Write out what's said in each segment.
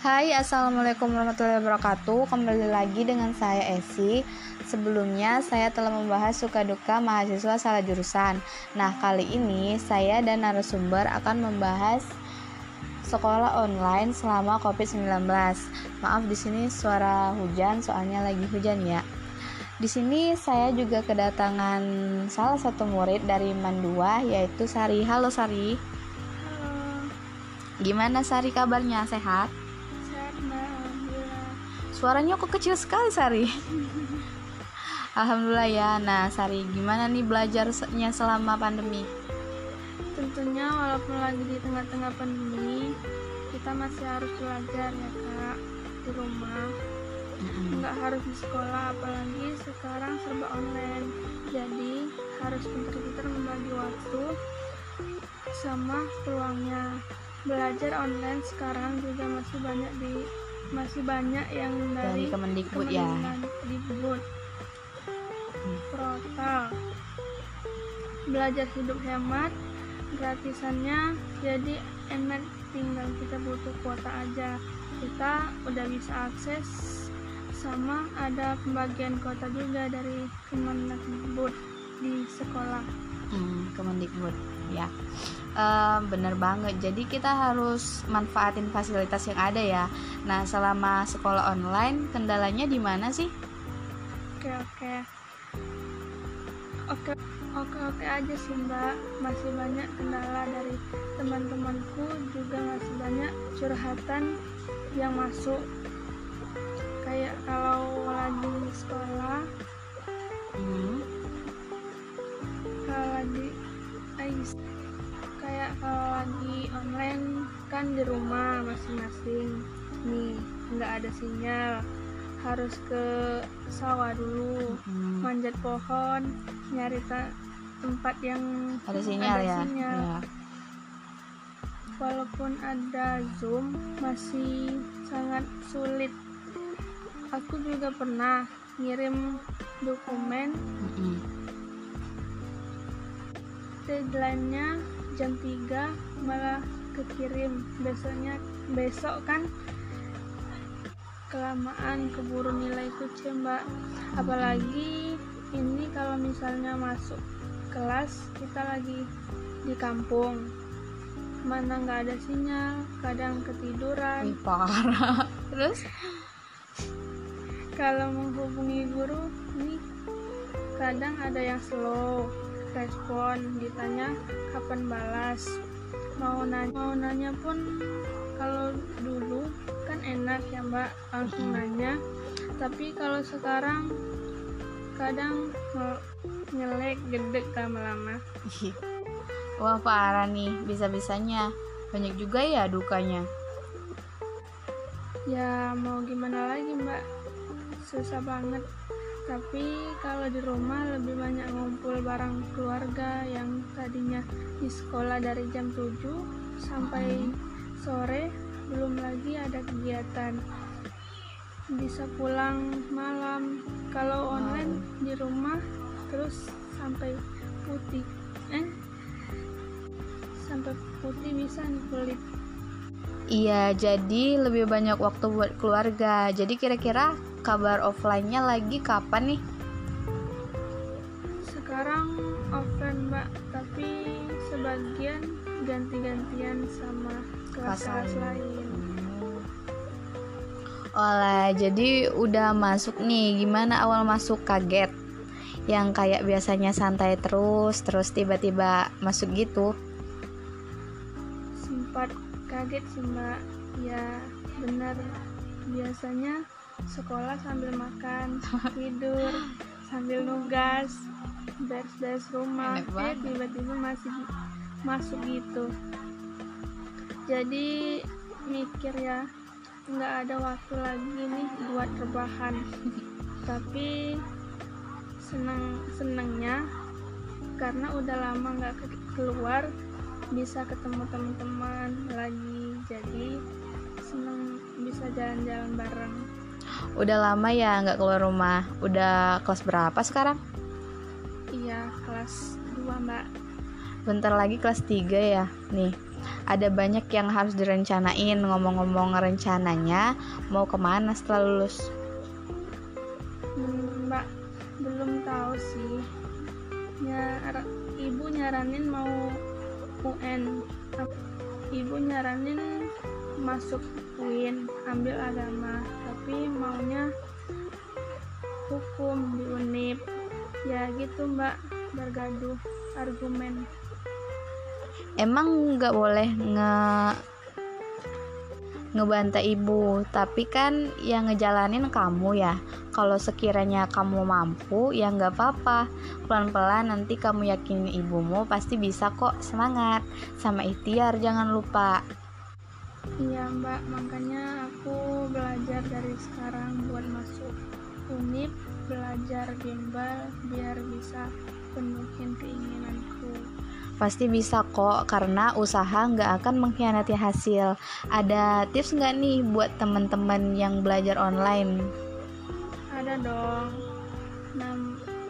Hai, Assalamualaikum warahmatullahi wabarakatuh Kembali lagi dengan saya Esi Sebelumnya saya telah membahas suka duka mahasiswa salah jurusan Nah, kali ini saya dan narasumber akan membahas sekolah online selama COVID-19 Maaf di sini suara hujan, soalnya lagi hujan ya di sini saya juga kedatangan salah satu murid dari Mandua yaitu Sari. Halo Sari. Halo, Gimana Sari kabarnya? Sehat? Suaranya kok kecil sekali Sari. Alhamdulillah ya. Nah, Sari, gimana nih belajarnya selama pandemi? Tentunya walaupun lagi di tengah-tengah pandemi, kita masih harus belajar ya kak di rumah. Nggak harus di sekolah, apalagi sekarang serba online. Jadi harus pintar-pintar membagi waktu sama peluangnya. Belajar online sekarang juga masih banyak di masih banyak yang Dari dari Kemendikbud ya. Kemendikbud. Portal. Belajar hidup hemat, gratisannya jadi enak tinggal kita butuh kuota aja. Kita udah bisa akses sama ada pembagian kuota juga dari Kemendikbud di sekolah. Hmm, Kemendikbud ya. Eh, bener banget. Jadi kita harus manfaatin fasilitas yang ada ya. Nah, selama sekolah online kendalanya di mana sih? Oke oke. Oke oke oke aja sih mbak. Masih banyak kendala dari teman-temanku juga masih banyak curhatan yang masuk. Kayak kalau lagi sekolah, lagi online kan di rumah masing-masing. Nih nggak ada sinyal, harus ke sawah dulu. Hmm. manjat pohon nyari tempat yang Ada sinyal Ada ya. sinyal. Ya. walaupun ada zoom masih sangat sulit aku juga pernah ngirim dokumen Mm-mm. deadline-nya jam 3 malah kekirim besoknya besok kan kelamaan keburu nilai C mbak apalagi ini kalau misalnya masuk kelas kita lagi di kampung mana nggak ada sinyal kadang ketiduran parah. Terus? kalau menghubungi guru ini kadang ada yang slow respon ditanya kapan balas. Mau nanya mau nanya pun kalau dulu kan enak ya mbak. Langsung nanya. Tapi kalau sekarang kadang ngelek gedek lama-lama. Wah parah nih, bisa-bisanya. Banyak juga ya dukanya. ya mau gimana lagi mbak? Susah banget tapi kalau di rumah lebih banyak ngumpul bareng keluarga yang tadinya di sekolah dari jam 7 sampai sore belum lagi ada kegiatan. Bisa pulang malam. Kalau online di rumah terus sampai putih. Eh? Sampai putih bisa nih kulit. Iya, jadi lebih banyak waktu buat keluarga. Jadi kira-kira kabar offline-nya lagi kapan nih? Sekarang offline mbak, tapi sebagian ganti-gantian sama kelas-kelas lain. Olah, jadi udah masuk nih. Gimana awal masuk kaget? Yang kayak biasanya santai terus, terus tiba-tiba masuk gitu. Sempat kaget sih mbak, ya bener. Biasanya sekolah sambil makan, tidur, sambil nugas, beres-beres rumah. Banget. tiba-tiba masih masuk gitu. Jadi mikir ya, nggak ada waktu lagi nih buat rebahan. Tapi senang senangnya karena udah lama nggak ke- keluar bisa ketemu teman-teman lagi jadi seneng bisa jalan-jalan bareng Udah lama ya nggak keluar rumah. Udah kelas berapa sekarang? iya kelas 2 mbak Bentar lagi kelas 3 ya. Nih, ada banyak yang harus direncanain ngomong-ngomong rencananya mau ke mana setelah lulus hmm, mbak belum tahu sih Nyar ibu nyaranin mau UN ibu nyaranin masuk UIN ambil agama tapi maunya hukum di UNIP. Ya gitu mbak bergaduh argumen. Emang nggak boleh nge ngebantai ibu tapi kan yang ngejalanin kamu ya. Kalau sekiranya kamu mampu ya nggak apa-apa. Pelan-pelan nanti kamu yakinin ibumu pasti bisa kok semangat. Sama ikhtiar jangan lupa iya mbak makanya aku belajar dari sekarang buat masuk unip belajar gimbal biar bisa penuhin keinginanku Pasti bisa kok, karena usaha nggak akan mengkhianati hasil. Ada tips nggak nih buat teman-teman yang belajar online? Ada dong. Nah,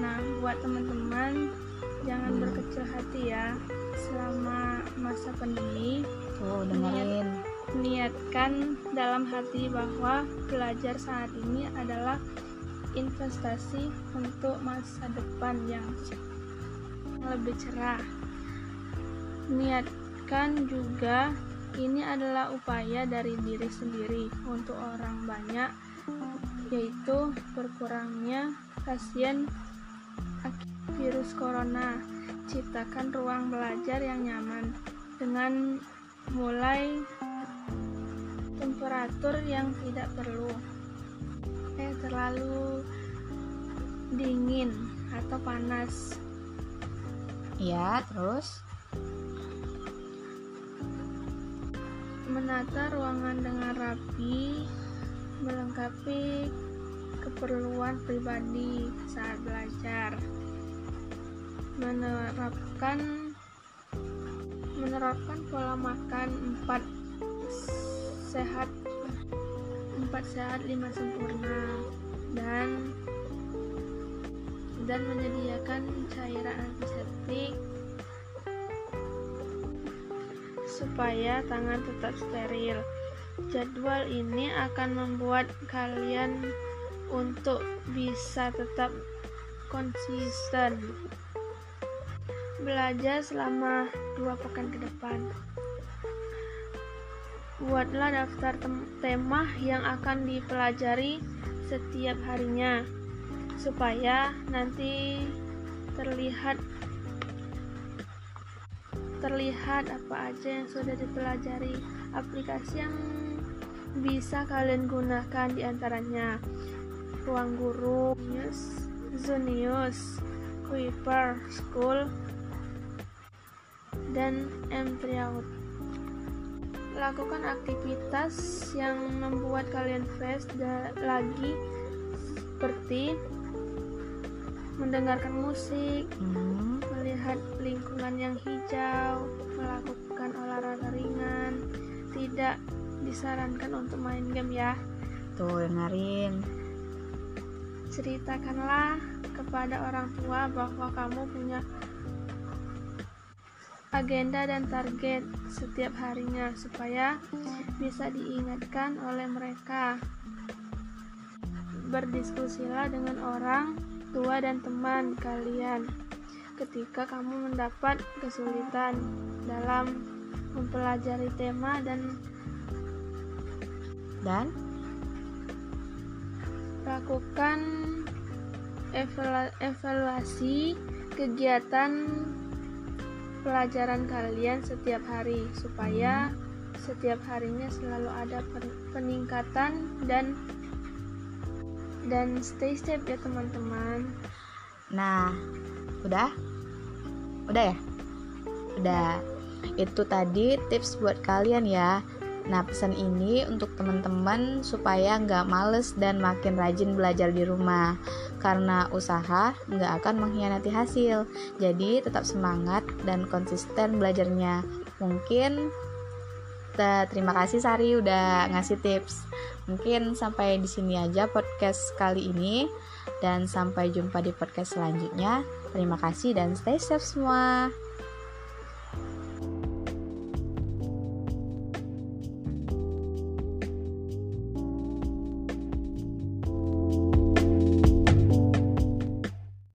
nah buat teman-teman jangan berkecil hati ya selama masa pandemi. Tuh dengerin. Niatkan dalam hati bahwa belajar saat ini adalah investasi untuk masa depan yang lebih cerah. Niatkan juga ini adalah upaya dari diri sendiri untuk orang banyak yaitu berkurangnya pasien virus corona. Ciptakan ruang belajar yang nyaman dengan mulai temperatur yang tidak perlu. Eh terlalu dingin atau panas. Ya terus? Menata ruangan dengan rapi, melengkapi keperluan pribadi saat belajar, menerapkan menerapkan pola makan 4 sehat 4 sehat 5 sempurna dan dan menyediakan cairan antiseptik supaya tangan tetap steril. Jadwal ini akan membuat kalian untuk bisa tetap konsisten belajar selama dua pekan ke depan. Buatlah daftar tema yang akan dipelajari setiap harinya supaya nanti terlihat terlihat apa aja yang sudah dipelajari. Aplikasi yang bisa kalian gunakan di antaranya Ruang Guru, News, Zonius, Kuiper, School, dan m Lakukan aktivitas yang membuat kalian fresh lagi seperti mendengarkan musik, hmm. melihat lingkungan yang hijau, melakukan olahraga ringan. Tidak disarankan untuk main game ya. Tuh, dengerin. Ceritakanlah kepada orang tua bahwa kamu punya agenda dan target setiap harinya supaya bisa diingatkan oleh mereka. Berdiskusilah dengan orang tua dan teman kalian ketika kamu mendapat kesulitan dalam mempelajari tema dan dan lakukan evaluasi kegiatan pelajaran kalian setiap hari supaya setiap harinya selalu ada peningkatan dan dan stay safe ya teman-teman. Nah udah? Udah ya? Udah. Itu tadi tips buat kalian ya Nah, pesan ini untuk teman-teman supaya nggak males dan makin rajin belajar di rumah. Karena usaha nggak akan mengkhianati hasil. Jadi, tetap semangat dan konsisten belajarnya. Mungkin terima kasih Sari udah ngasih tips. Mungkin sampai di sini aja podcast kali ini dan sampai jumpa di podcast selanjutnya. Terima kasih dan stay safe semua.